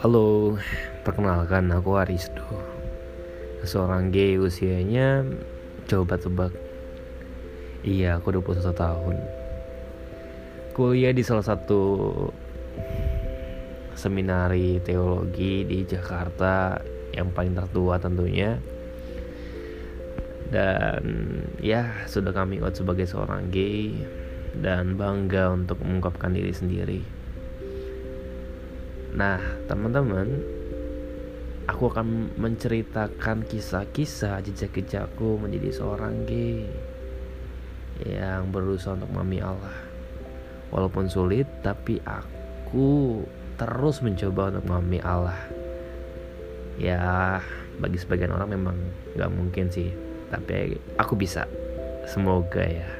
Halo, perkenalkan aku Arisdo Seorang gay usianya Coba tebak Iya, aku 21 tahun. Kuliah di salah satu Seminari teologi di Jakarta Yang paling tertua tentunya. Dan ya sudah kami out sebagai seorang gay Dan bangga untuk mengungkapkan diri sendiri Nah, teman-teman, aku akan menceritakan kisah-kisah jejak-jejakku menjadi seorang gay yang berusaha untuk memahami Allah. Walaupun sulit, tapi aku terus mencoba untuk memahami Allah. Ya, bagi sebagian orang memang gak mungkin sih, tapi aku bisa. Semoga ya.